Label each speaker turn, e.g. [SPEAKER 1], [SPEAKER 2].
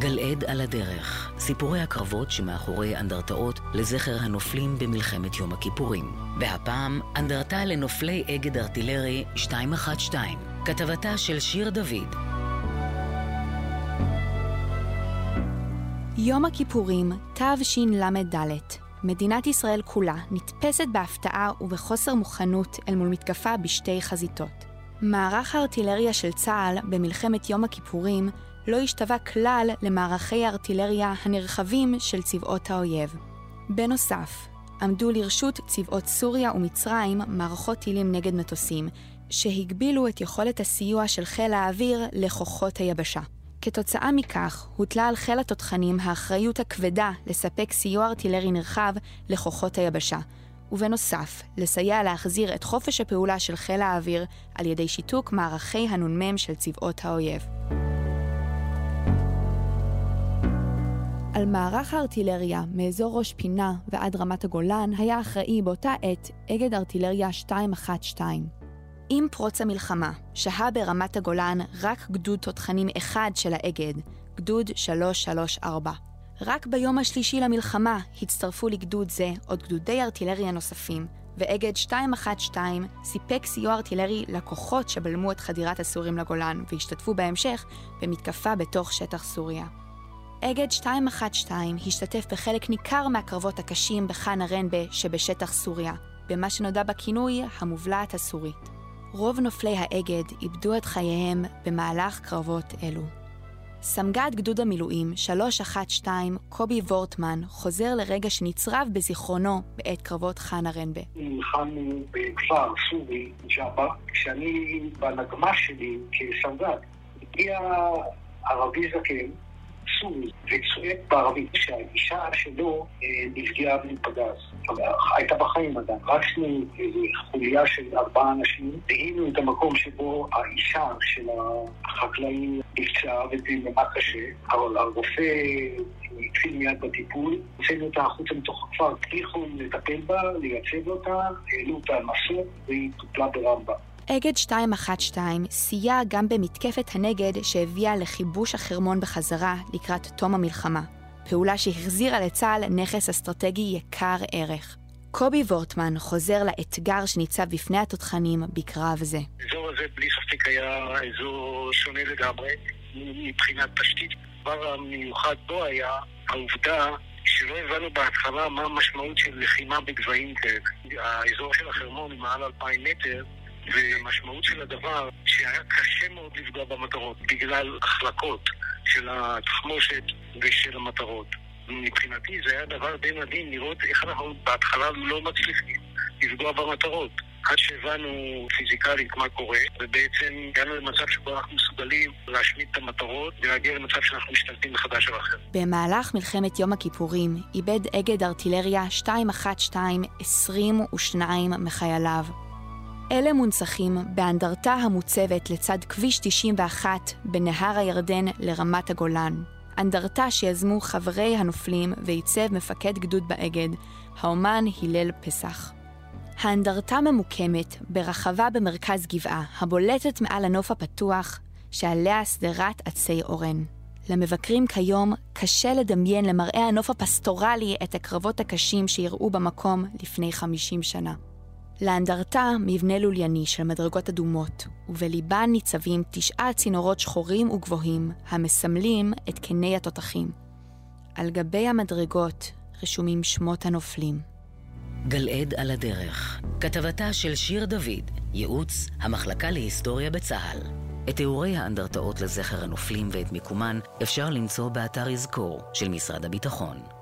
[SPEAKER 1] גלעד על הדרך, סיפורי הקרבות שמאחורי אנדרטאות לזכר הנופלים במלחמת יום הכיפורים. והפעם, אנדרטה לנופלי אגד ארטילרי 212, כתבתה של שיר דוד.
[SPEAKER 2] יום הכיפורים, תשל"ד. מדינת ישראל כולה נתפסת בהפתעה ובחוסר מוכנות אל מול מתקפה בשתי חזיתות. מערך הארטילריה של צה"ל במלחמת יום הכיפורים לא השתווה כלל למערכי הארטילריה הנרחבים של צבאות האויב. בנוסף, עמדו לרשות צבאות סוריה ומצרים מערכות טילים נגד מטוסים, שהגבילו את יכולת הסיוע של חיל האוויר לכוחות היבשה. כתוצאה מכך, הוטלה על חיל התותחנים האחריות הכבדה לספק סיוע ארטילרי נרחב לכוחות היבשה, ובנוסף, לסייע להחזיר את חופש הפעולה של חיל האוויר על ידי שיתוק מערכי הנ"מ של צבאות האויב. על מערך הארטילריה מאזור ראש פינה ועד רמת הגולן היה אחראי באותה עת אגד ארטילריה 212. עם פרוץ המלחמה שהה ברמת הגולן רק גדוד תותחנים אחד של האגד, גדוד 334. רק ביום השלישי למלחמה הצטרפו לגדוד זה עוד גדודי ארטילריה נוספים, ואגד 212 סיפק סיוע ארטילרי לכוחות שבלמו את חדירת הסורים לגולן והשתתפו בהמשך במתקפה בתוך שטח סוריה. אגד 212 השתתף בחלק ניכר מהקרבות הקשים בחאן הרנבה שבשטח סוריה, במה שנודע בכינוי המובלעת הסורית. רוב נופלי האגד איבדו את חייהם במהלך קרבות אלו. סמג"ד גדוד המילואים 312, קובי וורטמן, חוזר לרגע שנצרב בזיכרונו בעת קרבות חאן ארנבה.
[SPEAKER 3] נלחמנו בכפר סורי, ג'אבה, כשאני בנגמ"ש שלי כסמג"ד, הגיע ערבי זקן סורי וצועק בערבית שהאישה שלו אה, נפגעה מפגז. הייתה בחיים עדיין. רצנו איזו חוליה של ארבעה אנשים, ראינו את המקום שבו האישה של החקלאי נפצעה ובנמה קשה, אבל הרופא התחיל מיד בטיפול, הוצאנו אותה החוצה מתוך הכפר, הצליחו לטפל בה, לייצב אותה, העלו אותה על מסור והיא טופלה ברמב"ם.
[SPEAKER 2] אגד 212 סייע גם במתקפת הנגד שהביאה לכיבוש החרמון בחזרה לקראת תום המלחמה, פעולה שהחזירה לצה"ל נכס אסטרטגי יקר ערך. קובי וורטמן חוזר לאתגר שניצב בפני התותחנים בקרב זה.
[SPEAKER 3] האזור הזה בלי ספק היה אזור שונה לגמרי מבחינת תשתית. הדבר המיוחד בו היה העובדה שלא הבנו בהתחלה מה המשמעות של לחימה בגבהים כאלה. האזור של החרמון הוא מעל 2,000 מטר, והמשמעות של הדבר שהיה קשה מאוד לפגוע במטרות בגלל החלקות של התחמושת ושל המטרות. מבחינתי זה היה דבר די מדהים לראות איך אנחנו בהתחלה לא מצליחים לפגוע במטרות. עד שהבנו פיזיקלית מה קורה, ובעצם הגענו למצב שבו אנחנו מסוגלים להשמיד את המטרות ולהגיע למצב שאנחנו משתלטים מחדש על אחר.
[SPEAKER 2] במהלך מלחמת יום הכיפורים איבד אגד ארטילריה 212 22 מחייליו. אלה מונצחים באנדרטה המוצבת לצד כביש 91 בנהר הירדן לרמת הגולן. אנדרטה שיזמו חברי הנופלים ועיצב מפקד גדוד באגד, האומן הלל פסח. האנדרטה ממוקמת ברחבה במרכז גבעה, הבולטת מעל הנוף הפתוח, שעליה שדרת עצי אורן. למבקרים כיום קשה לדמיין למראה הנוף הפסטורלי את הקרבות הקשים שאירעו במקום לפני 50 שנה. לאנדרטה מבנה לולייני של מדרגות אדומות, ובליבן ניצבים תשעה צינורות שחורים וגבוהים, המסמלים את קני התותחים. על גבי המדרגות רשומים שמות הנופלים.
[SPEAKER 1] גלעד על הדרך, כתבתה של שיר דוד, ייעוץ המחלקה להיסטוריה בצה"ל. את תיאורי האנדרטאות לזכר הנופלים ואת מיקומן אפשר למצוא באתר יזכור של משרד הביטחון.